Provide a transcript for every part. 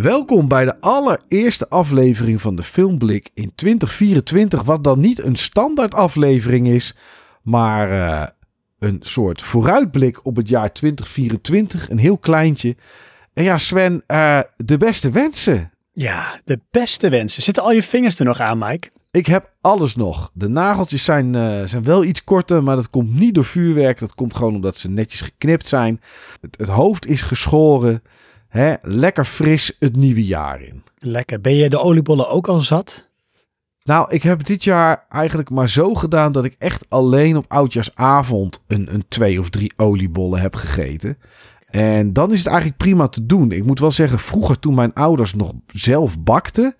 Welkom bij de allereerste aflevering van de Filmblik in 2024. Wat dan niet een standaard aflevering is, maar eh, een soort vooruitblik op het jaar 2024. Een heel kleintje. En ja, Sven, eh, de beste wensen. Ja, de beste wensen. Zitten al je vingers er nog aan, Mike? Ik heb alles nog. De nageltjes zijn, eh, zijn wel iets korter, maar dat komt niet door vuurwerk. Dat komt gewoon omdat ze netjes geknipt zijn. Het, het hoofd is geschoren. Hè? Lekker fris het nieuwe jaar in. Lekker. Ben je de oliebollen ook al zat? Nou, ik heb dit jaar eigenlijk maar zo gedaan dat ik echt alleen op oudjaarsavond een, een twee of drie oliebollen heb gegeten. En dan is het eigenlijk prima te doen. Ik moet wel zeggen, vroeger toen mijn ouders nog zelf bakten,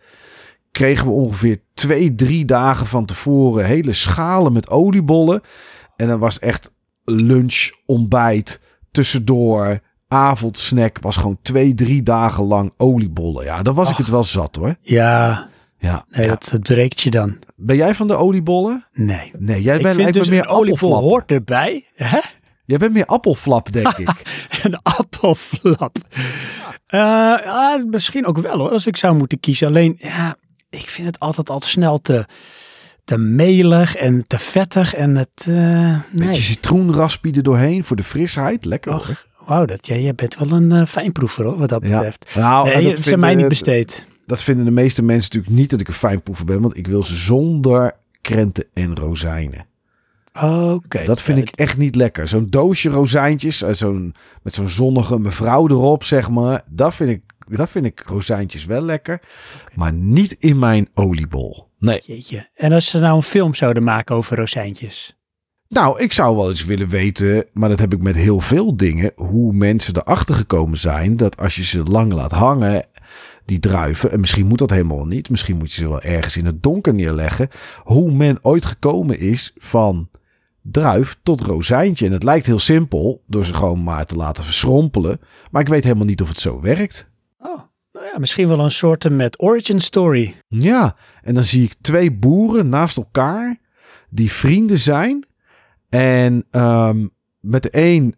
kregen we ongeveer twee, drie dagen van tevoren hele schalen met oliebollen. En dan was echt lunch, ontbijt, tussendoor, avondsnack. Was gewoon twee, drie dagen lang oliebollen. Ja, dan was ik het wel zat hoor. Ja, Ja, nee, ja. dat, dat breekt je dan. Ben jij van de oliebollen? Nee. Nee, jij bent, dus meer oliebol appelflap. hoort erbij. Hè? Jij bent meer appelflap, denk ik. Een appelflap. Eh, ah, misschien ook wel hoor, als ik zou moeten kiezen. Alleen, ja, ik vind het altijd al snel te, te melig en te vettig. En het, eh Beetje nee. citroenraspie er doorheen voor de frisheid. Lekker hoor. Wauw, dat, jij, jij bent wel een eh, fijnproever hoor, wat dat Ja. betreft. Nou, nee, dat aan mij niet besteed. Dat vinden de meeste mensen natuurlijk niet dat ik een fijnproever ben. Want ik wil ze zonder krenten en rozijnen. Oké. Dat vind ja, ik echt niet lekker. Zo'n doosje rozijntjes, eh, zo'n, met zo'n zonnige mevrouw erop, zeg maar. Dat vind ik, dat vind ik rozijntjes wel lekker. Maar niet in mijn oliebol. Nee. Jeetje. En als ze nou een film zouden maken over rozijntjes? Nou, ik zou wel eens willen weten, maar dat heb ik met heel veel dingen, hoe mensen erachter gekomen zijn dat als je ze lang laat hangen, die druiven, en misschien moet dat helemaal niet, misschien moet je ze wel ergens in het donker neerleggen, hoe men ooit gekomen is van druif tot rozijntje. En het lijkt heel simpel, door ze gewoon maar te laten verschrompelen, maar ik weet helemaal niet of het zo werkt. Oh, nou ja, misschien wel een soort met origin story. Ja, en dan zie ik twee boeren naast elkaar die vrienden zijn. En ehm, met de een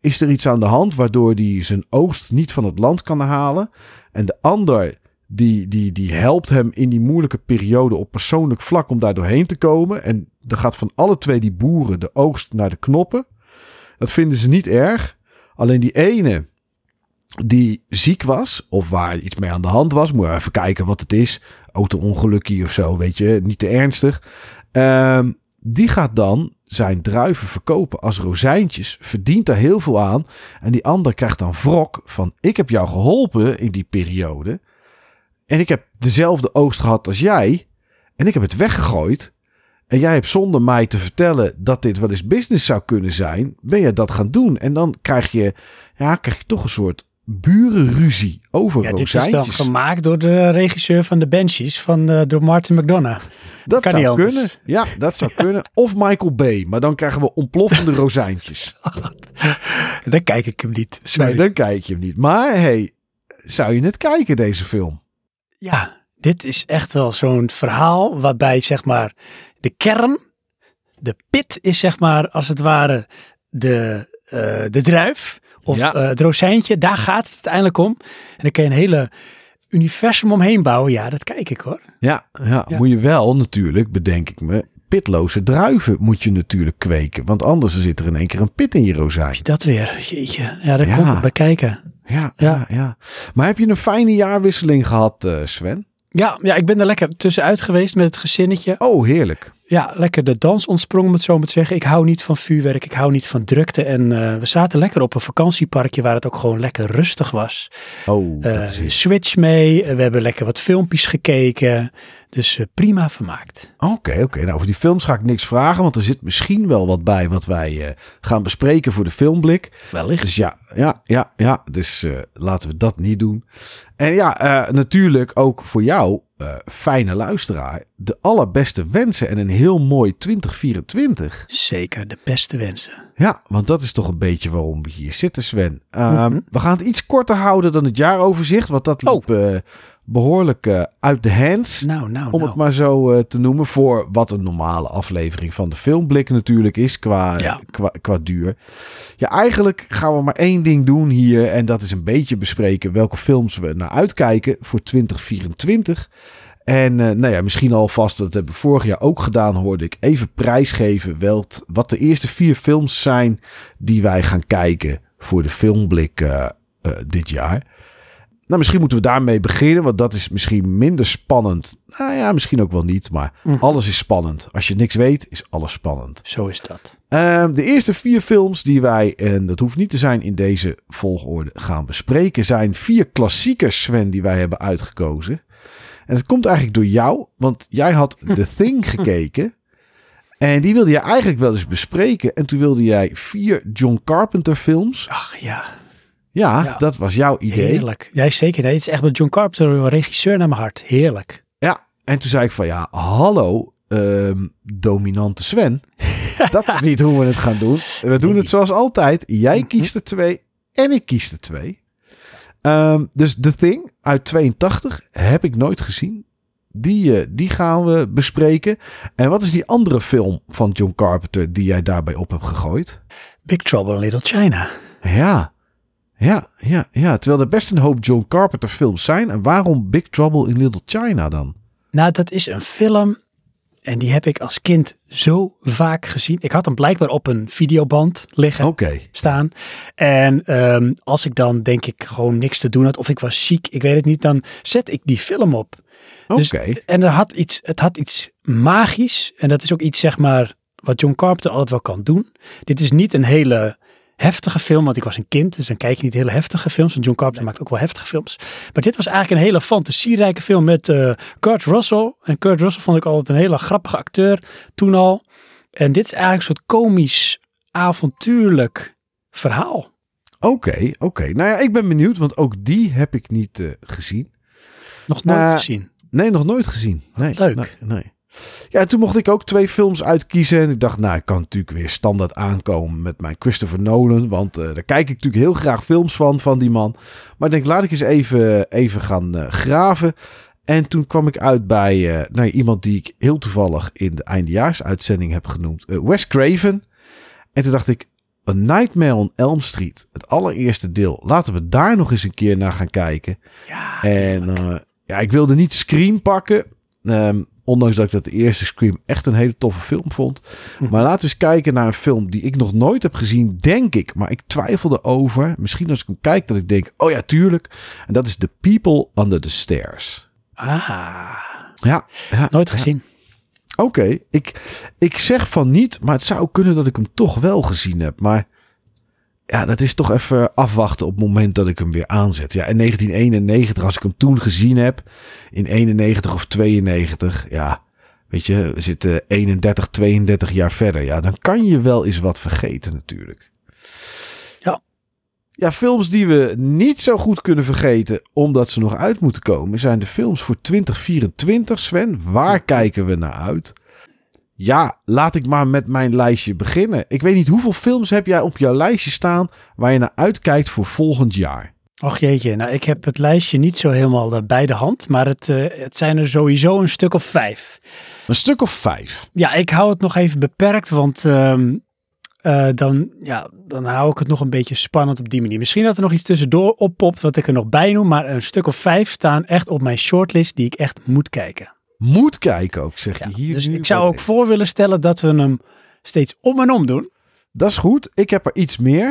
is er iets aan de hand waardoor hij zijn oogst niet van het land kan halen. En de ander die, die, die helpt hem in die moeilijke periode op persoonlijk vlak om daar doorheen te komen. En dan gaat van alle twee die boeren de oogst naar de knoppen. Dat vinden ze niet erg. Alleen die ene die ziek was, of waar iets mee aan de hand was, moet je even kijken wat het is. Auto-ongelukkie of zo, weet je, niet te ernstig. Ehm, die gaat dan zijn druiven verkopen als rozijntjes, verdient daar heel veel aan. En die ander krijgt dan wrok van: Ik heb jou geholpen in die periode. En ik heb dezelfde oogst gehad als jij. En ik heb het weggegooid. En jij hebt zonder mij te vertellen dat dit wel eens business zou kunnen zijn, ben je dat gaan doen. En dan krijg je, ja, krijg je toch een soort burenruzie over Ja, dit is dan rozijntjes. gemaakt door de regisseur van de Banshees, van, eh, door Martin McDonough. Dat Kan zou kunnen. Ja, dat zou kunnen. Of Michael Bay. Maar dan krijgen we ontploffende rozijntjes. Dan kijk ik hem niet. Sorry. Nee, dan kijk je hem niet. Maar hey, zou je het kijken, deze film? Ja, dit is echt wel zo'n verhaal waarbij zeg maar de kern, de pit is zeg maar als het ware de, eh, de druif of Ja. eh, het rozijntje. Daar gaat het uiteindelijk om. En dan kun je een hele universum omheen bouwen. Ja, dat kijk ik hoor. Ja, ja, Ja. moet je wel natuurlijk, bedenk ik me, pitloze druiven moet je natuurlijk kweken. Want anders zit er in één keer een pit in je rozijn. Dat weer, jeetje. Ja, daar Ja. komt het bij kijken. Ja, Ja. ja, ja. Maar heb je een fijne jaarwisseling gehad, eh, Sven? Ja, ja, ik ben er lekker tussenuit geweest met het gezinnetje. Oh, heerlijk. Ja, lekker de dans ontsprongen, om het zo maar te zeggen. Ik hou niet van vuurwerk, ik hou niet van drukte. En eh, we zaten lekker op een vakantieparkje waar het ook gewoon lekker rustig was. Oh, het. Switch mee, eh, we hebben lekker wat filmpjes gekeken. Dus prima vermaakt. Oké, oké. Nou, over die films ga ik niks vragen, want er zit misschien wel wat bij wat wij gaan bespreken voor de filmblik. Wellicht. Dus ja, ja, ja, ja. Dus laten we dat niet doen. En ja, natuurlijk ook voor jou, eh, fijne luisteraar, de allerbeste wensen en een heel mooi 2024. Zeker, de beste wensen. Ja, want dat is toch een beetje waarom we hier zitten, Sven. Ehm, Mhm. We gaan het iets korter houden dan het jaaroverzicht, want dat liep, eh, behoorlijk eh, uit de hands. Nou, nou, Om nou. het maar zo eh, te noemen. Voor wat een normale aflevering van de filmblik natuurlijk is qua, Ja. qua, qua duur. Ja, eigenlijk gaan we maar één ding doen hier. En dat is een beetje bespreken welke films we naar uitkijken voor 2024. En eh, nou ja, misschien alvast, dat hebben we vorig jaar ook gedaan, hoorde ik even prijsgeven welt, wat de eerste vier films zijn die wij gaan kijken voor de filmblik dit jaar. Nou, misschien moeten we daarmee beginnen, want dat is misschien minder spannend. Nou ja, misschien ook wel niet, maar Mhm. alles is spannend. Als je niks weet, is alles spannend. Zo is dat. Ehm, de eerste vier films die wij, en dat hoeft niet te zijn in deze volgorde, gaan bespreken, zijn vier klassiekers, Sven, die wij hebben uitgekozen. En het komt eigenlijk door jou, want jij had The Thing gekeken. En die wilde je eigenlijk wel eens bespreken. En toen wilde jij vier John Carpenter films. Ach ja, Ja, Ja. dat was jouw idee. heerlijk. Ja, zeker. Nee, het is echt met John Carpenter, een regisseur naar mijn hart. Heerlijk. Ja, en toen zei ik van ja, hallo, ehm, dominante Sven. dat is niet hoe we het gaan doen. We doen het zoals altijd. Jij kiest er twee en ik kies er twee. Ehm, dus The Thing uit 82 heb ik nooit gezien. Die, eh, die gaan we bespreken. En wat is die andere film van John Carpenter die jij daarbij op hebt gegooid? Big Trouble in Little China. Ja, ja, ja, ja. Terwijl er best een hoop John Carpenter films zijn. En waarom Big Trouble in Little China dan? Nou, dat is een film en die heb ik als kind zo vaak gezien. Ik had hem blijkbaar op een videoband liggen. Oké. staan. En ehm, als ik dan denk ik gewoon niks te doen had of ik was ziek, ik weet het niet, dan zet ik die film op. Oké. Dus, en er had iets, het had iets magisch en dat is ook iets zeg maar wat John Carpenter altijd wel kan doen. Dit is niet een hele heftige film, want ik was een kind, dus dan kijk je niet hele heftige films. Want John Carpenter maakt ook wel heftige films. Maar dit was eigenlijk een hele fantasierijke film met eh, Kurt Russell. En Kurt Russell vond ik altijd een hele grappige acteur toen al. En dit is eigenlijk een soort komisch, avontuurlijk verhaal. Oké, oké. Nou ja, ik ben benieuwd, want ook die heb ik niet eh, gezien. Nog nooit Eh, gezien. Nee, nog nooit gezien. Nee, Leuk. Nee, nee. Ja, toen mocht ik ook twee films uitkiezen. En ik dacht, nou, ik kan natuurlijk weer standaard aankomen met mijn Christopher Nolan. Want eh, daar kijk ik natuurlijk heel graag films van, van die man. Maar ik denk, laat ik eens even, even gaan eh, graven. En toen kwam ik uit bij eh, nou, iemand die ik heel toevallig in de eindejaarsuitzending heb genoemd. Wes Craven. En toen dacht ik, A Nightmare on Elm Street. Het allereerste deel. Laten we daar nog eens een keer naar gaan kijken. Ja, En ja, ik wilde niet Scream pakken. Ehm, ondanks dat ik dat de eerste Scream echt een hele toffe film vond. Hm. Maar laten we eens kijken naar een film die ik nog nooit heb gezien, denk ik. Maar ik twijfelde over. Misschien als ik hem kijk, dat ik denk, oh ja, tuurlijk. En dat is The People Under the Stairs. ah, Ja, ja nooit ja. gezien. Oké, ik, ik zeg van niet, maar het zou kunnen dat ik hem toch wel gezien heb. Maar ja, dat is toch even afwachten op het moment dat ik hem weer aanzet. Ja, in 1991, als ik hem toen gezien heb, in 91 of 92, ja, weet je, we zitten 31, 32 jaar verder. Ja, dan kan je wel eens wat vergeten natuurlijk. Ja. Ja, films die we niet zo goed kunnen vergeten, omdat ze nog uit moeten komen, zijn de films voor 2024. Sven, waar kijken we naar uit? Ja, laat ik maar met mijn lijstje beginnen. Ik weet niet hoeveel films heb jij op jouw lijstje staan waar je naar uitkijkt voor volgend jaar. Och jeetje, nou ik heb het lijstje niet zo helemaal eh, bij de hand, maar het, eh, het zijn er sowieso een stuk of vijf. Een stuk of vijf. Ja, ik hou het nog even beperkt, want ehm, eh, dan, ja, dan hou ik het nog een beetje spannend op die manier. Misschien dat er nog iets tussendoor oppopt wat ik er nog bij noem, maar een stuk of vijf staan echt op mijn shortlist die ik echt moet kijken. Moet kijken ook, zeg je hier. dus nu ik zou ook voor willen stellen dat we hem steeds om en om doen. Dat is goed. Ik heb er iets meer.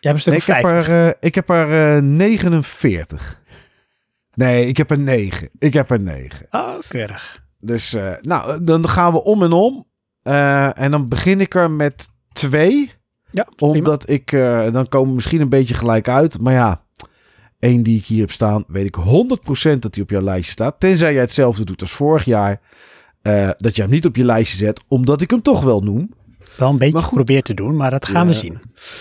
Je hebt een stuk ik, heb 50. er, ik heb er eh, 49. Nee, ik heb er 9. Ik heb er 9. Oh, keurig. Dus eh, nou, dan gaan we om en om. Eh, en dan begin ik er met twee. Ja, prima. Omdat ik, eh, dan komen we misschien een beetje gelijk uit. Maar ja, één die ik hier heb staan, weet ik 100% dat die op jouw lijstje staat. Tenzij jij hetzelfde doet als vorig jaar. eh, dat je hem niet op je lijstje zet, omdat ik hem toch wel noem. Wel een beetje geprobeerd te doen, maar dat gaan we zien.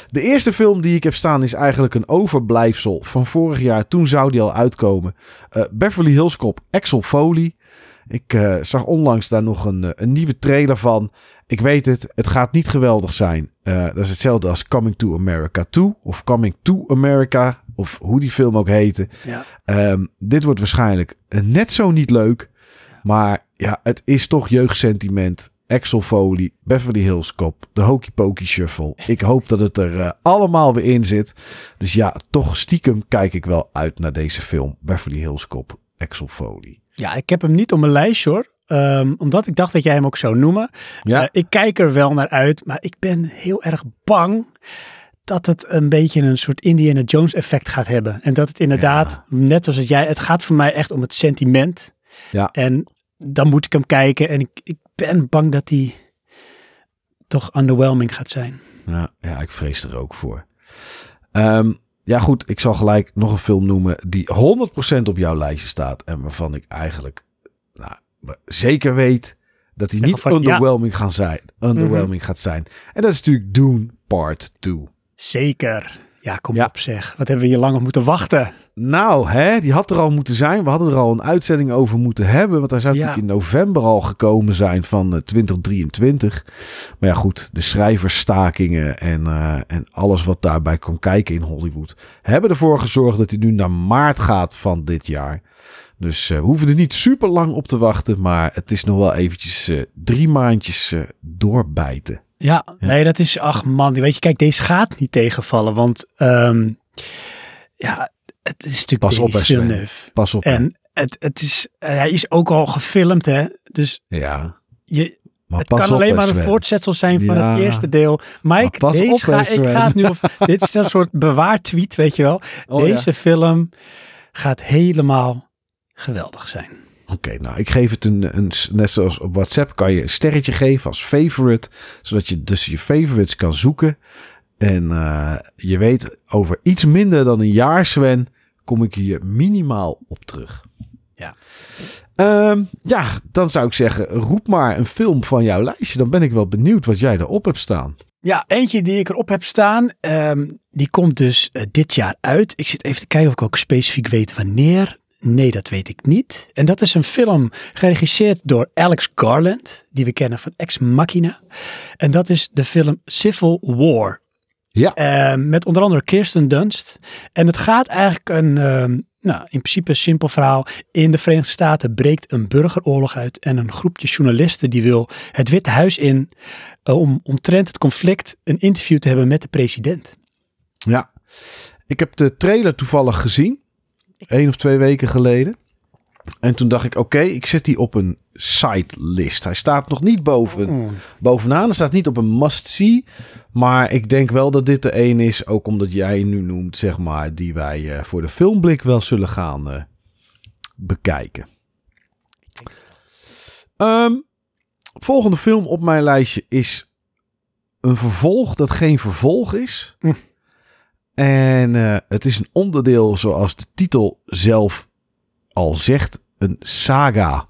De eerste film die ik heb staan is eigenlijk een overblijfsel van vorig jaar. Toen zou die al uitkomen. Eh, Beverly Hills Cop, Axel Foley. Ik eh, zag onlangs daar nog een, een nieuwe trailer van. Ik weet het, het gaat niet geweldig zijn. Dat is hetzelfde als Coming to America 2 of Coming to America. Of hoe die film ook heette. Ja. Ehm, dit wordt waarschijnlijk net zo niet leuk. Maar ja, het is toch jeugdsentiment. Axel Foley, Beverly Hills Cop, de Hokey Pokey Shuffle. Ik hoop dat het er eh, allemaal weer in zit. Dus ja, toch stiekem kijk ik wel uit naar deze film. Beverly Hills Cop, Axel Foley. ja, ik heb hem niet op mijn lijstje hoor. Ehm, omdat ik dacht dat jij hem ook zou noemen. Ja, Eh, ik kijk er wel naar uit, maar ik ben heel erg bang dat het een beetje een soort Indiana Jones effect gaat hebben. En dat het inderdaad, net zoals het jij, het gaat voor mij echt om het sentiment. Ja. En dan moet ik hem kijken en ik, ik ben bang dat hij toch underwhelming gaat zijn. ja, ja, ik vrees er ook voor. Ehm, ja goed, ik zal gelijk nog een film noemen die 100% op jouw lijstje staat. En waarvan ik eigenlijk nou, zeker weet dat hij Zeg niet alvast ja. underwhelming, gaan zijn, underwhelming gaat zijn. En dat is natuurlijk Dune Part 2. Zeker. Ja, kom Ja. op zeg. Wat hebben we hier lang op moeten wachten? Nou, hè, die had er al moeten zijn. We hadden er al een uitzending over moeten hebben. Want hij zou Ja. natuurlijk in november al gekomen zijn van eh, 2023. Maar ja, goed, de schrijversstakingen en, eh, en alles wat daarbij kon kijken in Hollywood... hebben ervoor gezorgd dat hij nu naar maart gaat van dit jaar. Dus eh, we hoeven er niet super lang op te wachten. Maar het is nog wel eventjes eh, drie maandjes eh, doorbijten. Ja, nee, dat is, ach man, weet je, kijk, deze gaat niet tegenvallen, want ehm, ja, het is natuurlijk Pas op. Villeneuve. Pas op. En het, het is, eh, hij is ook al gefilmd, hè, dus Ja, je, maar het kan alleen maar een voortzetsel zijn van Ja. het eerste deel. Mike, pas deze op, ga, ik ga het nu, op, dit is een soort bewaartweet, weet je wel. Oh, ja. deze film gaat helemaal geweldig zijn. Oké, nou, ik geef het een, een, net zoals op WhatsApp kan je een sterretje geven als favorite, zodat je dus je favorites kan zoeken. En eh, je weet, over iets minder dan een jaar, Sven, kom ik hier minimaal op terug. Ja. Ehm, ja, dan zou ik zeggen, roep maar een film van jouw lijstje. Dan ben ik wel benieuwd wat jij erop hebt staan. Ja, eentje die ik erop heb staan, ehm, die komt dus eh, dit jaar uit. Ik zit even te kijken of ik ook specifiek weet wanneer. Nee, dat weet ik niet. En dat is een film geregisseerd door Alex Garland, die we kennen van Ex Machina. En dat is de film Civil War. Ja. Ehm, met onder andere Kirsten Dunst. En het gaat eigenlijk een, ehm, nou, in principe een simpel verhaal. In de Verenigde Staten breekt een burgeroorlog uit. En een groepje journalisten die wil het Witte Huis in. eh, om omtrent het conflict een interview te hebben met de president. Ja, ik heb de trailer toevallig gezien. Één of twee weken geleden. En toen dacht ik, oké, ik zet die op een sitelist. Hij staat nog niet boven, bovenaan. Hij staat niet op een must-see. Maar ik denk wel dat dit de een is, ook omdat jij nu noemt, zeg maar, die wij eh, voor de filmblik wel zullen gaan eh, bekijken. Ehm, volgende film op mijn lijstje is een vervolg dat geen vervolg is. Hm. En eh, het is een onderdeel, zoals de titel zelf al zegt, een saga.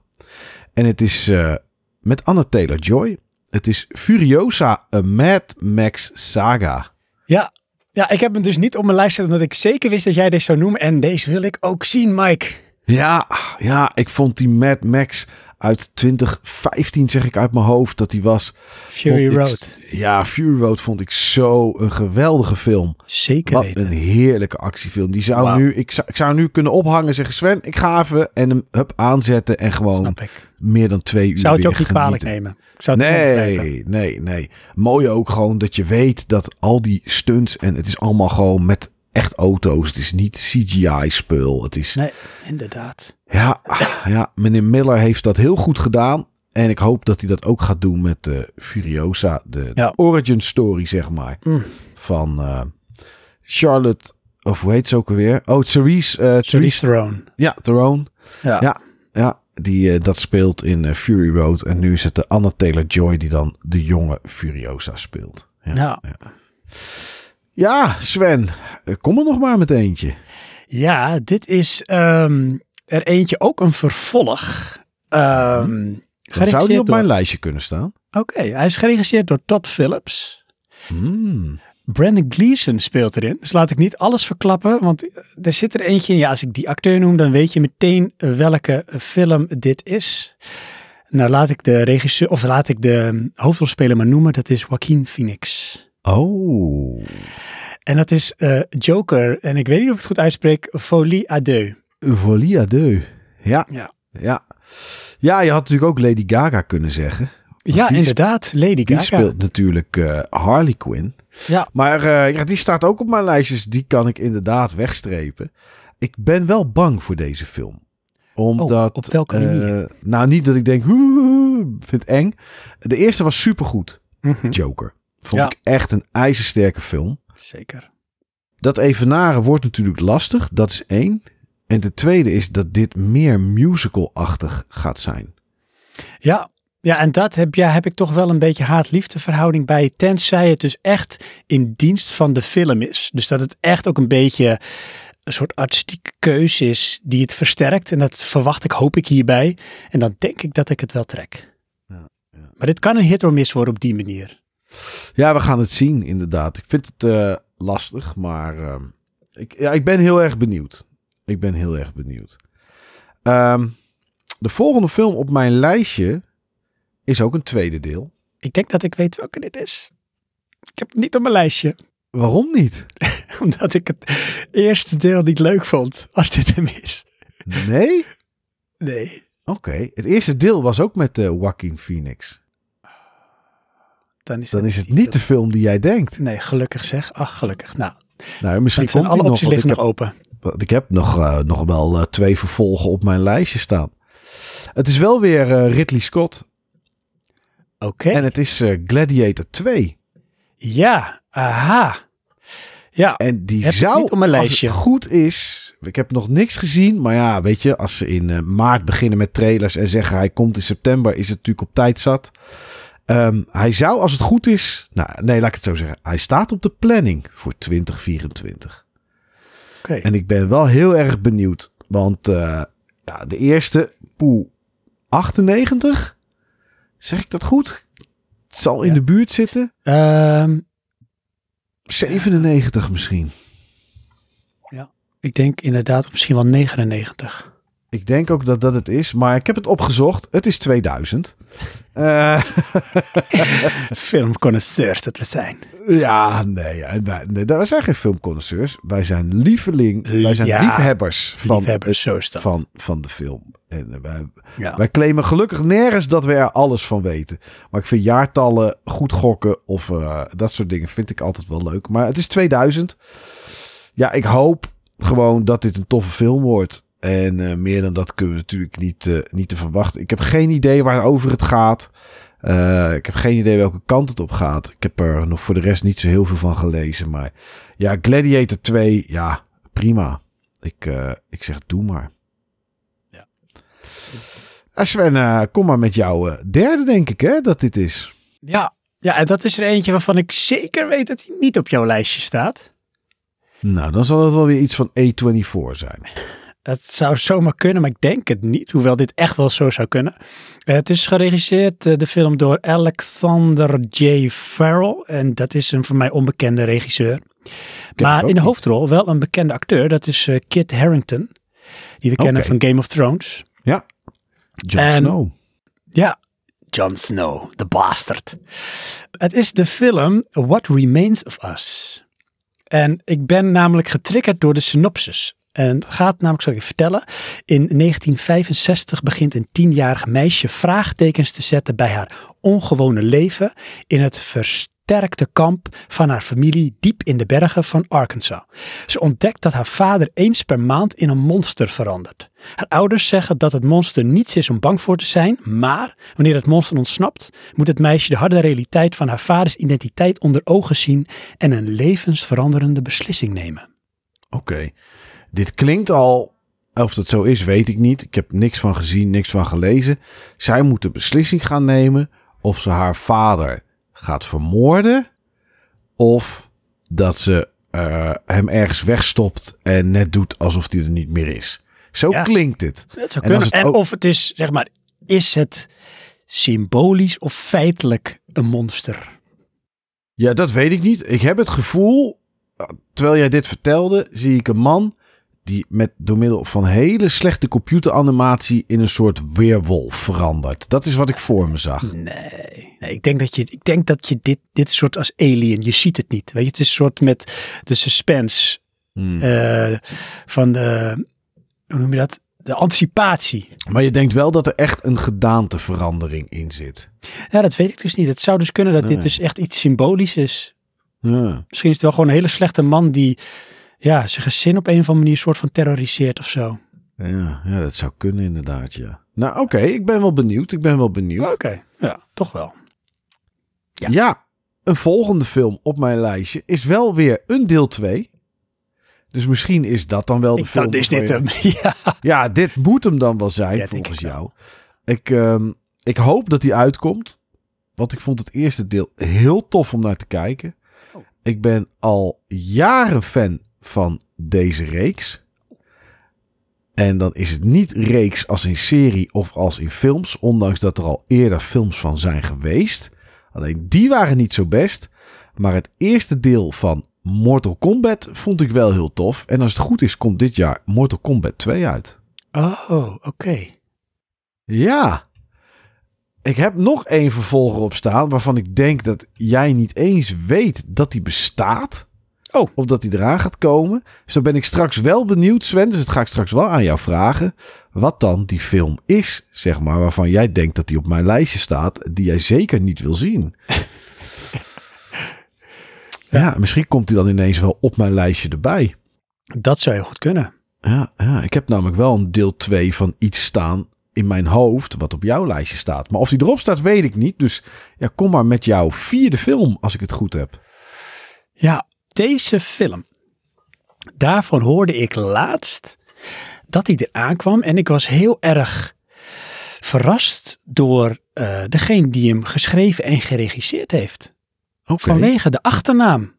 En het is eh, met Anna Taylor-Joy. Het is Furiosa, een Mad Max saga. Ja. ja, ik heb hem dus niet op mijn lijst zetten omdat ik zeker wist dat jij deze zou noemen. En deze wil ik ook zien, Mike. Ja, ja, ik vond die Mad Max uit 2015, zeg ik uit mijn hoofd, dat die was. Fury ik- Road. Ja, Fury Road vond ik zo een geweldige film. Zeker Wat weten. een heerlijke actiefilm. Die zou nu, ik zou, ik zou nu kunnen ophangen en zeggen: Sven, ik ga even en hem hup, aanzetten en gewoon meer dan twee uur. Zou het je ook niet kwalijk genieten. nemen. Ik zou het. Nee, nee, nee. Mooi ook gewoon dat je weet dat al die stunts en het is allemaal gewoon met echt auto's. Het is niet CGI-spul. Het is Nee, inderdaad. ja, ja, meneer Miller heeft dat heel goed gedaan. En ik hoop dat hij dat ook gaat doen met de Furiosa. De, de origin story, zeg maar. Mm. Van eh, Charlotte, of hoe heet ze ook alweer? Oh, Therese. eh Therese Theron. ja, Theron. Ja. Ja. Ja, die eh, dat speelt in eh, Fury Road. En nu is het de Anna Taylor-Joy die dan de jonge Furiosa speelt. Ja, Ja. ja Sven, eh, kom er nog maar met eentje. Ja, dit is ehm, er eentje ook een vervolg. Ehm Dan zou die op door- mijn lijstje kunnen staan. Oké, hij is geregisseerd door Todd Phillips. Hmm. Brandon Gleeson speelt erin. Dus laat ik niet alles verklappen, want er zit er eentje in. Ja, als ik die acteur noem, dan weet je meteen welke film dit is. Nou, laat ik de regisseur, of laat ik de hoofdrolspeler maar noemen. Dat is Joaquin Phoenix. Oh. En dat is eh, Joker. En ik weet niet of ik het goed uitspreek. Folie à deux. Folie à deux. Ja. Ja. Ja. Ja, je had natuurlijk ook Lady Gaga kunnen zeggen. Ja, die inderdaad. Lady Die Gaga. speelt natuurlijk eh, Harley Quinn. Ja. Maar eh, ja, die staat ook op mijn lijstjes. Die kan ik inderdaad wegstrepen. Ik ben wel bang voor deze film. Omdat, Oh, op welke manier? nou, niet dat ik denk, "Oeh, vind het eng. De eerste was supergoed. Mhm. Joker. Vond Ja. ik echt een ijzersterke film. Zeker. Dat evenaren wordt natuurlijk lastig. Dat is één. En de tweede is dat dit meer musical-achtig gaat zijn. Ja, ja en dat heb, ja, heb ik toch wel een beetje haat-liefde verhouding bij. Tenzij het dus echt in dienst van de film is. Dus dat het echt ook een beetje een soort artistieke keuze is die het versterkt. En dat verwacht ik, hoop ik hierbij. En dan denk ik dat ik het wel trek. Ja, ja. Maar dit kan een hit or miss worden op die manier. Ja, we gaan het zien, inderdaad. Ik vind het eh, lastig, maar ehm, ik, ja, ik ben heel erg benieuwd. Ik ben heel erg benieuwd. Ehm, de volgende film op mijn lijstje is ook een tweede deel. Ik denk dat ik weet welke dit is. Ik heb het niet op mijn lijstje. Waarom niet? Omdat ik het eerste deel niet leuk vond. Als dit hem is. Nee? Nee. Oké. Het eerste deel was ook met eh Joaquin Phoenix. Dan is, Dan dat is het niet de film die jij denkt. Nee, gelukkig zeg. Ach, gelukkig. Nou, Nou, misschien zijn alle nog. opties want liggen nog open. heb, ik heb nog, eh, nog wel eh, twee vervolgen op mijn lijstje staan. Het is wel weer eh, Ridley Scott. Oké. En het is Gladiator 2. Ja, aha. Ja, En die Heb zou, niet op mijn als lijstje. het goed is... Ik heb nog niks gezien. Maar ja, weet je, als ze in maart beginnen met trailers en zeggen hij komt in september, is het natuurlijk op tijd zat. Ehm, hij zou, als het goed is... Nou, nee, laat ik het zo zeggen. Hij staat op de planning voor 2024. oké. En ik ben wel heel erg benieuwd. Want eh, ja, de eerste, poeh, 98? Zeg ik dat goed? Het zal in Ja. de buurt zitten. Ehm, 97 misschien. ik denk inderdaad misschien wel 99. Ik denk ook dat dat het is, maar ik heb het opgezocht. Het is 2000. Eh, Filmconnoisseurs dat we zijn. ja, nee, wij, nee, wij zijn geen filmconnoisseurs. Wij zijn lieveling, wij zijn Ja, liefhebbers van, Liefhebbers, van, van de film. En eh, wij, ja. wij claimen gelukkig nergens dat we er alles van weten. Maar ik vind jaartallen, goed gokken of eh, dat soort dingen vind ik altijd wel leuk. Maar het is 2000. Ja, ik hoop gewoon dat dit een toffe film wordt. En eh, meer dan dat kunnen we natuurlijk niet, eh, niet te verwachten. Ik heb geen idee waarover het gaat. Eh, ik heb geen idee welke kant het op gaat. Ik heb er nog voor de rest niet zo heel veel van gelezen. Maar ja, Gladiator 2, ja, prima. Ik, ik zeg, doe maar. Ja. Sven, kom maar met jouw derde, denk ik, hè, dat dit is. ja. Ja, en dat is er eentje waarvan ik zeker weet dat hij niet op jouw lijstje staat. Nou, dan zal het wel weer iets van A24 zijn. Dat zou zomaar kunnen, maar ik denk het niet. Hoewel dit echt wel zo zou kunnen. Eh, het is geregisseerd, eh, de film, door Alexander J. Farrell. En dat is een voor mij onbekende regisseur. maar in de hoofdrol wel een bekende acteur. Dat is eh, Kit Harington. Die we kennen van Game of Thrones. Jon En- Snow. Ja, Jon Snow, de bastard. Het is de film What Remains of Us. En ik ben namelijk getriggerd door de synopsis. En het gaat namelijk, zal ik je vertellen. In 1965 begint een tienjarig meisje vraagtekens te zetten bij haar ongewone leven in het versterkte kamp van haar familie diep in de bergen van Arkansas. Ze ontdekt dat haar vader eens per maand in een monster verandert. Haar ouders zeggen dat het monster niets is om bang voor te zijn, maar wanneer het monster ontsnapt, moet het meisje de harde realiteit van haar vaders identiteit onder ogen zien en een levensveranderende beslissing nemen. Oké. Dit klinkt al, of dat zo is, weet ik niet. Ik heb niks van gezien, niks van gelezen. Zij moet de beslissing gaan nemen of ze haar vader gaat vermoorden. Of dat ze eh, hem ergens wegstopt en net doet alsof hij er niet meer is. Zo Ja. klinkt het. Dat zou En als kunnen. het En ook- of het is, zeg maar, is het symbolisch of feitelijk een monster? Ja, dat weet ik niet. Ik heb het gevoel, eh, terwijl jij dit vertelde, zie ik een man die met door middel van hele slechte computeranimatie in een soort weerwolf verandert. Dat is wat ik voor me zag. Nee, nee ik, denk dat je, ik denk dat je dit, dit soort als alien, je ziet het niet. Weet je, het is een soort met de suspense Hmm. eh, van de, hoe noem je dat? De anticipatie. Maar je denkt wel dat er echt een gedaanteverandering in zit. Ja, dat weet ik dus niet. Het zou dus kunnen dat Nee. dit dus echt iets symbolisch is. Ja. Misschien is het wel gewoon een hele slechte man die ja, zijn gezin op een of andere manier soort van terroriseert of zo. Ja, ja, dat zou kunnen inderdaad, ja. Nou, oké, ik ben wel benieuwd. Ik ben wel benieuwd. Oké, ja, toch wel. Ja. Ja. een volgende film op mijn lijstje is wel weer een deel 2. Dus misschien is dat dan wel de Ik, film. dat is dit je- hem. Ja. Ja, dit moet hem dan wel zijn, Ja, volgens ik jou. Ik, ehm, ik hoop dat hij uitkomt. Want ik vond het eerste deel heel tof om naar te kijken. Oh. Ik ben al jaren fan van deze reeks. En dan is het niet reeks als in serie of als in films. Ondanks dat er al eerder films van zijn geweest. Alleen die waren niet zo best. Maar het eerste deel van Mortal Kombat vond ik wel heel tof. En als het goed is, komt dit jaar Mortal Kombat 2 uit. Oh, oké. Ja. Ik heb nog één vervolger op staan waarvan ik denk dat jij niet eens weet dat die bestaat. Oh. Of dat die eraan gaat komen. Dus dan ben ik straks wel benieuwd, Sven. Dus dat ga ik straks wel aan jou vragen. Wat dan die film is, zeg maar. Waarvan jij denkt dat die op mijn lijstje staat. Die jij zeker niet wil zien. ja, misschien komt die dan ineens wel op mijn lijstje erbij. Dat zou heel goed kunnen. Ja, ja, ik heb namelijk wel een deel 2 van iets staan in mijn hoofd, wat op jouw lijstje staat. Maar of die erop staat, weet ik niet. Dus ja, kom maar met jouw vierde film, als ik het goed heb. Ja, deze film. Daarvan hoorde ik laatst dat hij eraan kwam. En ik was heel erg verrast door eh, degene die hem geschreven en geregisseerd heeft. Oké. Vanwege de achternaam.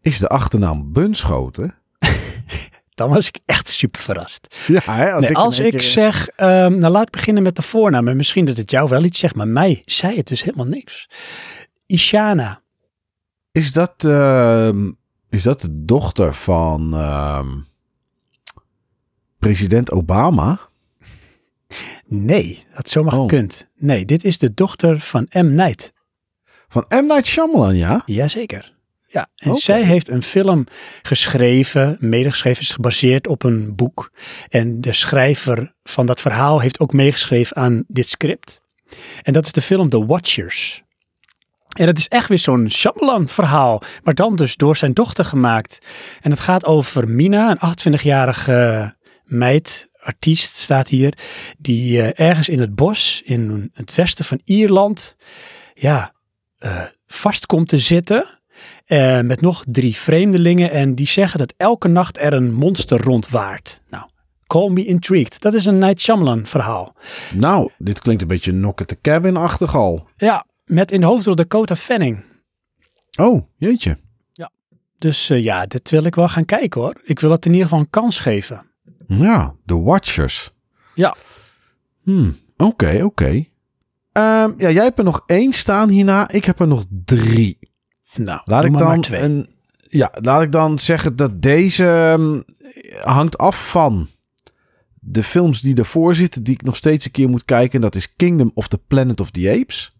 Is de achternaam Bunschoten? Dan was ik echt super verrast. Ja, hè, als Nee, ik, als in één ik keer- zeg, ehm, nou laat ik beginnen met de voornaam. En misschien dat het jou wel iets zegt, maar mij zei het dus helemaal niks. Ishana. Is dat, ehm, is dat de dochter van ehm, president Obama? Nee, dat zomaar Oh. gekund. Nee, dit is de dochter van M. Night. Van M. Night Shyamalan, ja? Jazeker. Ja, en zij heeft een film geschreven, medegeschreven, is gebaseerd op een boek. En de schrijver van dat verhaal heeft ook meegeschreven aan dit script. En dat is de film The Watchers. En het is echt weer zo'n Shyamalan verhaal, maar dan dus door zijn dochter gemaakt. En het gaat over Mina, een 28-jarige meid, artiest staat hier, die eh, ergens in het bos in het westen van Ierland, ja, eh, vast komt te zitten. eh, met nog drie vreemdelingen en die zeggen dat elke nacht er een monster rondwaart. Nou, call me intrigued. Dat is een Night Shyamalan verhaal. Nou, dit klinkt een beetje Knock at the Cabin-achtig al. Ja, met in de hoofdrol Dakota Fanning. Oh, jeetje. Dus eh, ja, dit wil ik wel gaan kijken hoor. Ik wil het in ieder geval een kans geven. Ja, The Watchers. Ja. Hmm, oké, oké. Ehm, ja, jij hebt er nog één staan hierna. Ik heb er nog drie. Nou, Laat ik maar dan twee. een, ja, laat ik dan zeggen dat deze ehm, hangt af van de films die ervoor zitten, die ik nog steeds een keer moet kijken. En dat is Kingdom of the Planet of the Apes.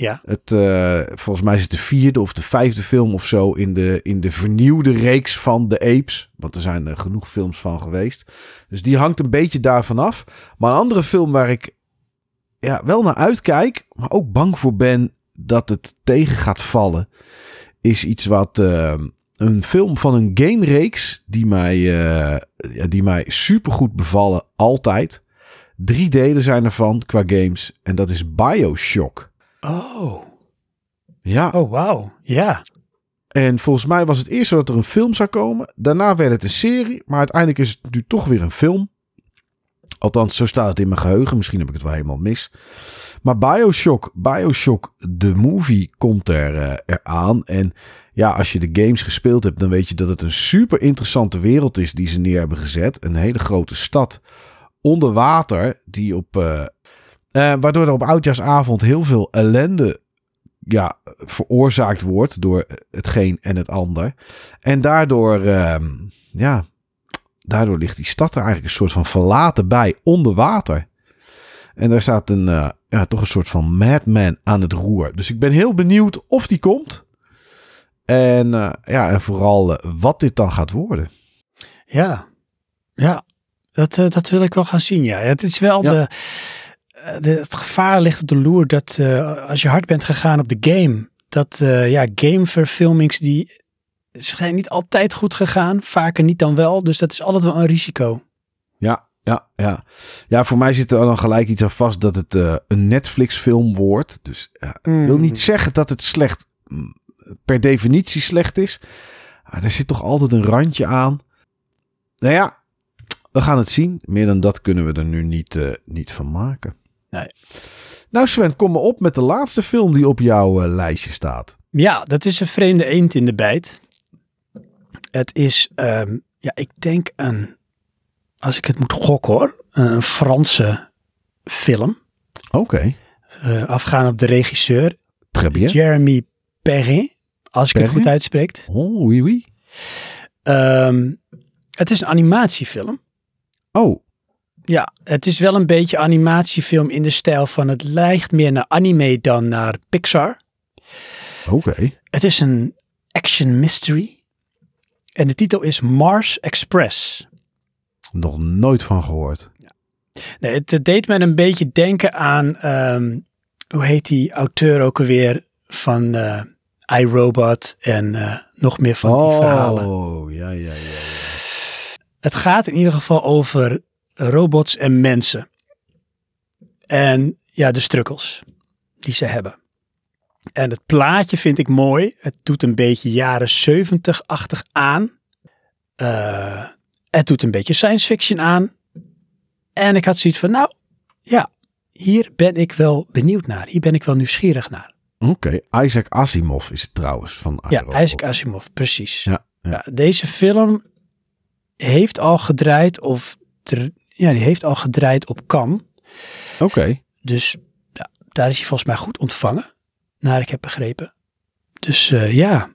Ja, Het, eh, volgens mij is het de vierde of de vijfde film of zo in de, in de vernieuwde reeks van de Apes. Want er zijn er genoeg films van geweest. Dus die hangt een beetje daarvan af. Maar een andere film waar ik ja, wel naar uitkijk, maar ook bang voor ben dat het tegen gaat vallen, is iets wat eh, een film van een game-reeks die mij, eh, ja, die mij supergoed bevallen, altijd. Drie delen zijn ervan qua games en dat is Bioshock. Oh, Ja, oh wauw, ja. En volgens mij was het eerst dat er een film zou komen. Daarna werd het een serie. Maar uiteindelijk is het nu toch weer een film. Althans, zo staat het in mijn geheugen. Misschien heb ik het wel helemaal mis. Maar Bioshock, Bioshock, de movie, komt er eh, eraan. En ja, als je de games gespeeld hebt, dan weet je dat het een super interessante wereld is die ze neer hebben gezet. Een hele grote stad onder water, die op, eh, eh, waardoor er op oudjaarsavond heel veel ellende ja, veroorzaakt wordt door hetgeen en het ander. En daardoor, ehm, ja, daardoor ligt die stad er eigenlijk een soort van verlaten bij, onder water. En daar staat een, eh, ja, toch een soort van madman aan het roer. Dus ik ben heel benieuwd of die komt. En, eh, ja, en vooral wat dit dan gaat worden. Ja, ja. Dat, dat wil ik wel gaan zien, ja. Het is wel Ja. de, de... Het gevaar ligt op de loer dat eh, als je hard bent gegaan op de game... dat eh, ja, gameverfilmings die zijn niet altijd goed gegaan. Vaker niet dan wel. Dus dat is altijd wel een risico. Ja, ja, ja. Ja, voor mij zit er dan gelijk iets aan vast dat het eh, een Netflix-film wordt. Dus ik wil Mm. niet zeggen dat het slecht, mm, per definitie slecht is. Maar er zit toch altijd een randje aan. Nou ja, we gaan het zien. Meer dan dat kunnen we er nu niet, eh, niet van maken. Nee. Nou Sven, kom maar op met de laatste film die op jouw eh, lijstje staat. Ja, dat is een vreemde eend in de bijt. Het is, ehm, ja, ik denk een, als ik het moet gokken hoor, een Franse film. Oké, Eh, afgaan op de regisseur très bien. Jeremy Perrin, als ik het goed uitspreek. Oh, oui, oui. Ehm, het is een animatiefilm. Oh, Ja, het is wel een beetje animatiefilm in de stijl van het lijkt meer naar anime dan naar Pixar. oké. Het is een action mystery. En de titel is Mars Express. Nog nooit van gehoord. Nee, het deed me een beetje denken aan, ehm, hoe heet die auteur ook alweer van eh iRobot en eh, nog meer van die verhalen. Oh, ja, ja, ja. ja. Het gaat in ieder geval over robots en mensen. En ja, de struggles die ze hebben. En het plaatje vind ik mooi. Het doet een beetje jaren 70-achtig aan. Eh, het doet een beetje science fiction aan. En ik had zoiets van, nou ja, hier ben ik wel benieuwd naar. Hier ben ik wel nieuwsgierig naar. Oké, Isaac Asimov is het trouwens van Ja. Isaac Asimov, precies. Ja, ja. Ja, deze film heeft al gedraaid of ja, die heeft al gedraaid op Cannes. Oké, Dus ja, daar is hij volgens mij goed ontvangen, naar ik heb begrepen. Dus eh, ja,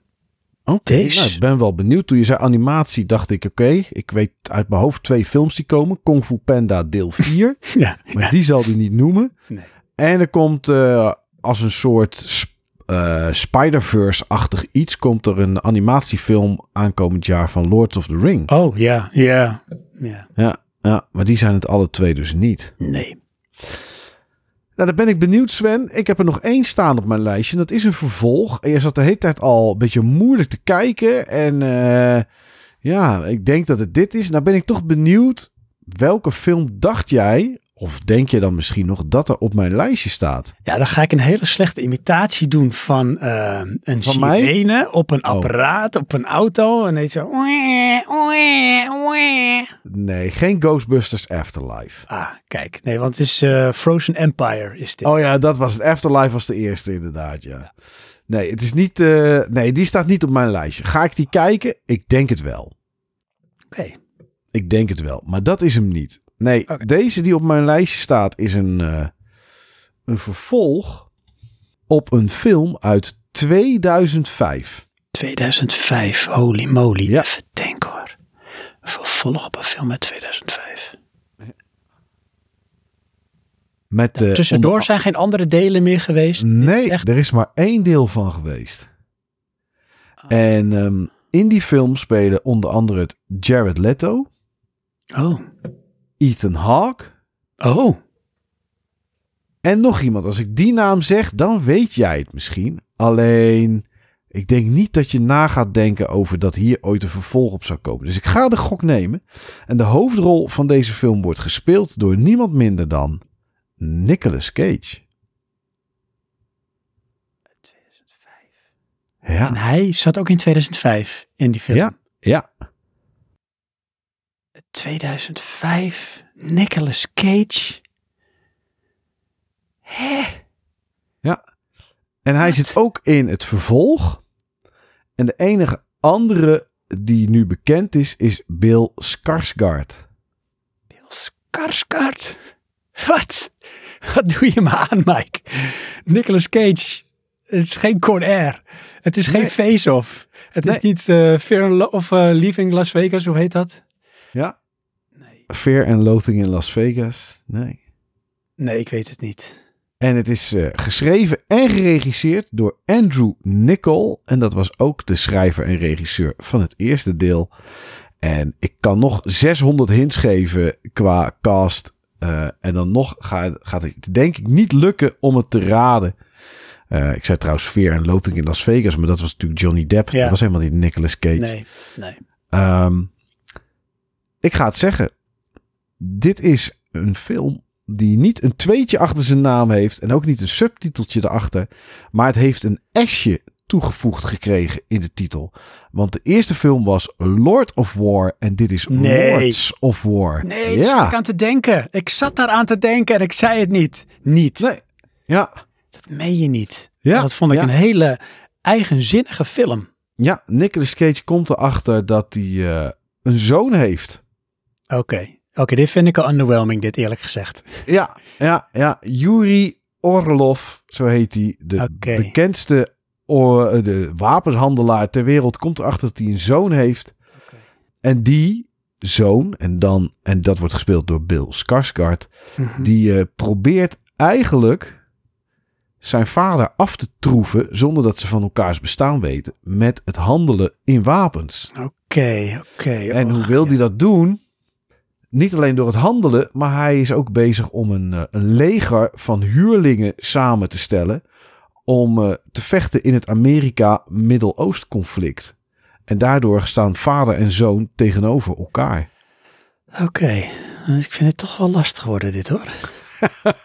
oké. Nou, ik ben wel benieuwd. Toen je zei animatie, dacht ik, oké, ik weet uit mijn hoofd twee films die komen. Kung Fu Panda deel 4, ja, maar die zal hij niet noemen. Nee. En er komt eh, als een soort sp- eh, Spider-Verse-achtig iets, komt er een animatiefilm aankomend jaar van Lord of the Ring. Oh ja, ja, ja. Ja, ja, maar die zijn het alle twee dus niet. Nee. Nou, dan ben ik benieuwd, Sven. Ik heb er nog één staan op mijn lijstje. En dat is een vervolg. En je zat de hele tijd al een beetje moeilijk te kijken. En eh, ja, ik denk dat het dit is. Nou ben ik toch benieuwd. Welke film dacht jij, of denk je dan misschien nog, dat er op mijn lijstje staat? Ja, dan ga ik een hele slechte imitatie doen van eh, een Van mij? sirene op een Oh. apparaat, op een auto. En heet zo... Nee, geen Ghostbusters Afterlife. Ah, kijk. Nee, want het is eh, Frozen Empire is dit. Oh ja, dat was het. Afterlife was de eerste inderdaad, ja. Nee, het is niet, eh, nee, die staat niet op mijn lijstje. Ga ik die kijken? Ik denk het wel. Oké. Ik denk het wel, maar dat is hem niet. Nee, deze die op mijn lijstje staat is een, eh, een vervolg op een film uit 2005. 2005, holy moly. Ja. Even denken hoor. Een vervolg op een film uit 2005. Met, eh, Tussendoor onder- zijn geen andere delen meer geweest. Is Nee, echt... er is maar één deel van geweest. En ehm, in die film spelen onder andere het Jared Leto, Oh. Ethan Hawke Oh. en nog iemand. Als ik die naam zeg, dan weet jij het misschien. Alleen, ik denk niet dat je na gaat denken over dat hier ooit een vervolg op zou komen. Dus ik ga de gok nemen. En de hoofdrol van deze film wordt gespeeld door niemand minder dan Nicolas Cage. 2005. Ja, En hij zat ook in 2005 in die film. Ja. ja. 2005, Nicolas Cage. Hè? En hij Wat? zit ook in het vervolg. En de enige andere die nu bekend is, is Bill Skarsgård. Bill Skarsgård. Wat? Wat doe je me aan, Mike? Nicolas Cage. Het is geen Con Air. Het is geen. Face-Off. Het is niet eh Fear of eh, Leaving Las Vegas, hoe heet dat? Ja, Fear and Loathing in Las Vegas? Nee. Nee, ik weet het niet. En het is eh, geschreven en geregisseerd door Andrew Nichol. En dat was ook de schrijver en regisseur van het eerste deel. En ik kan nog 600 hints geven qua cast. Eh, en dan nog gaat, gaat het denk ik niet lukken om het te raden. Eh, ik zei trouwens Fear and Loathing in Las Vegas, maar dat was natuurlijk Johnny Depp. Ja. Dat was helemaal niet Nicolas Cage. Nee, nee. Ehm, ik ga het zeggen. Dit is een film die niet een tweetje achter zijn naam heeft en ook niet een subtiteltje erachter, maar het heeft een S'je toegevoegd gekregen in de titel. Want de eerste film was Lord of War en dit is Nee. Lords of War. Nee, daar zat ja. ik aan te denken. Ik zat daar aan te denken en ik zei het niet. Niet. Nee. Ja. Dat meen je niet. Ja, Dat vond ik ja. een hele eigenzinnige film. Ja, Nicolas Cage komt erachter dat hij eh, een zoon heeft. Oké. Oké, dit vind ik al underwhelming, dit eerlijk gezegd. Ja, ja, ja. Yuri Orlov, zo heet hij. De bekendste or- de wapenhandelaar ter wereld komt erachter dat hij een zoon heeft. En die zoon, en, dan, en dat wordt gespeeld door Bill Skarsgård, Mhm. die eh, probeert eigenlijk zijn vader af te troeven zonder dat ze van elkaars bestaan weten met het handelen in wapens. Oké, oké. En Och, hoe wil ja. hij dat doen? Niet alleen door het handelen, maar hij is ook bezig om een, eh, een leger van huurlingen samen te stellen. Om eh, te vechten in het Amerika-Midden-Oost conflict. En daardoor staan vader en zoon tegenover elkaar. Oké, ik vind het toch wel lastig worden dit hoor.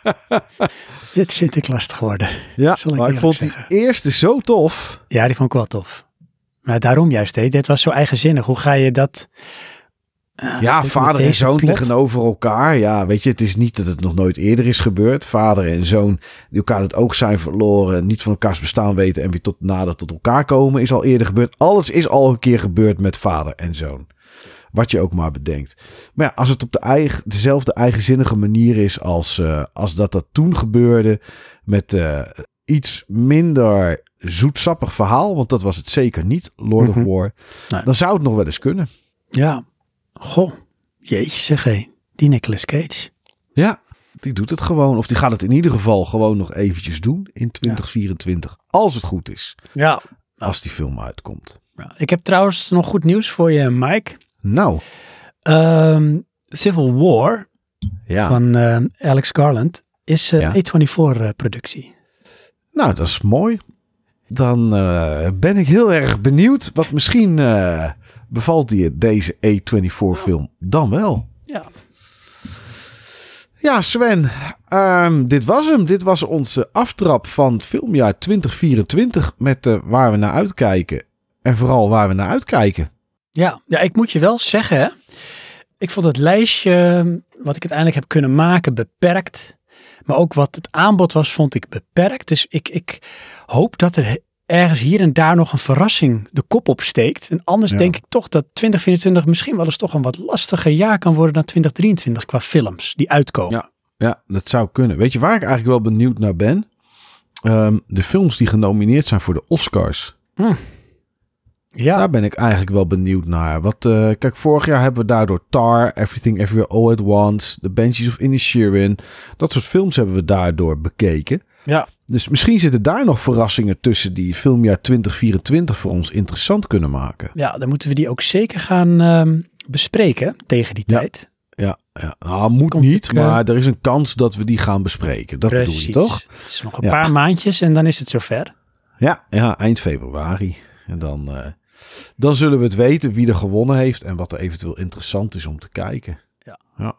dit vind ik lastig worden. Ja, ik maar ik vond die eerste zo tof. Ja, die vond ik wel tof. Maar daarom juist, hè. dit was zo eigenzinnig. Hoe ga je dat... Ja, vader en zoon plot. tegenover elkaar. Ja, weet je, het is niet dat het nog nooit eerder is gebeurd. Vader en zoon die elkaar het oog zijn verloren, niet van elkaars bestaan weten en weer tot nader tot elkaar komen, is al eerder gebeurd. Alles is al een keer gebeurd met vader en zoon. Wat je ook maar bedenkt. Maar ja, als het op de eigen, dezelfde eigenzinnige manier is als, eh, als dat dat toen gebeurde, met eh, iets minder zoetsappig verhaal, want dat was het zeker niet, Lord Mhm. of War, Nee. dan zou het nog wel eens kunnen. Ja, goh. Jeetje zeg hé. Die Nicolas Cage. Ja, die doet het gewoon. Of die gaat het in ieder geval gewoon nog eventjes doen in 2024. Als het goed is. Ja. Als die film uitkomt. Ja, Ik heb trouwens nog goed nieuws voor je, Mike. Nou, Ehm, Civil War ja. van eh, Alex Garland is eh, Ja. A24-productie. Nou, dat is mooi. Dan eh, ben ik heel erg benieuwd. Wat misschien bevalt je deze A24 film dan wel. Ja. Ja, Sven. ehm, dit was hem. Dit was onze aftrap van het filmjaar 2024. Met eh, waar we naar uitkijken. En vooral waar we naar uitkijken. Ja, ja, ik moet je wel zeggen, hè, ik vond het lijstje wat ik uiteindelijk heb kunnen maken beperkt. Maar ook wat het aanbod was, vond ik beperkt. Dus ik, ik hoop dat er ergens hier en daar nog een verrassing de kop opsteekt. En anders Ja. denk ik toch dat 2024 misschien wel eens toch een wat lastiger jaar kan worden dan 2023 qua films die uitkomen. Ja. Ja, dat zou kunnen. Weet je waar ik eigenlijk wel benieuwd naar ben? Ehm, de films die genomineerd zijn voor de Oscars. Ja, Daar ben ik eigenlijk wel benieuwd naar. Wat, eh, kijk, vorig jaar hebben we daardoor Tar, Everything Everywhere All at Once, The Banshees of Inisherin. Dat soort films hebben we daardoor bekeken. ja. Dus misschien zitten daar nog verrassingen tussen die filmjaar 2024 voor ons interessant kunnen maken. ja, dan moeten we die ook zeker gaan ehm, bespreken tegen die Ja. tijd. Ja, ja. Nou, moet Komt niet, het, eh, maar er is een kans dat we die gaan bespreken. Dat bedoel je toch? Het is nog een Ja. paar maandjes en dan is het zover. Ja, ja, eind februari. En dan, eh, dan zullen we het weten wie er gewonnen heeft en wat er eventueel interessant is om te kijken. Ja. ja.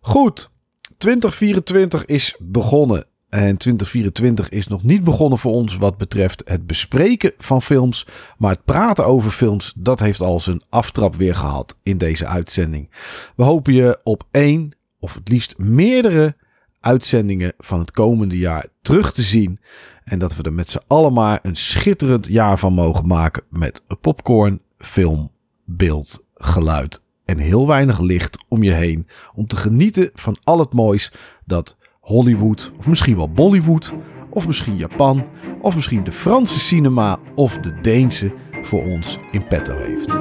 Goed, 2024 is begonnen. En 2024 is nog niet begonnen voor ons wat betreft het bespreken van films. Maar het praten over films, dat heeft al zijn aftrap weer gehad in deze uitzending. We hopen je op één of het liefst meerdere uitzendingen van het komende jaar terug te zien. En dat we er met z'n allen maar een schitterend jaar van mogen maken. Met popcorn, film, beeld, geluid en heel weinig licht om je heen. Om te genieten van al het moois dat Hollywood, of misschien wel Bollywood, of misschien Japan, of misschien de Franse cinema of de Deense voor ons in petto heeft.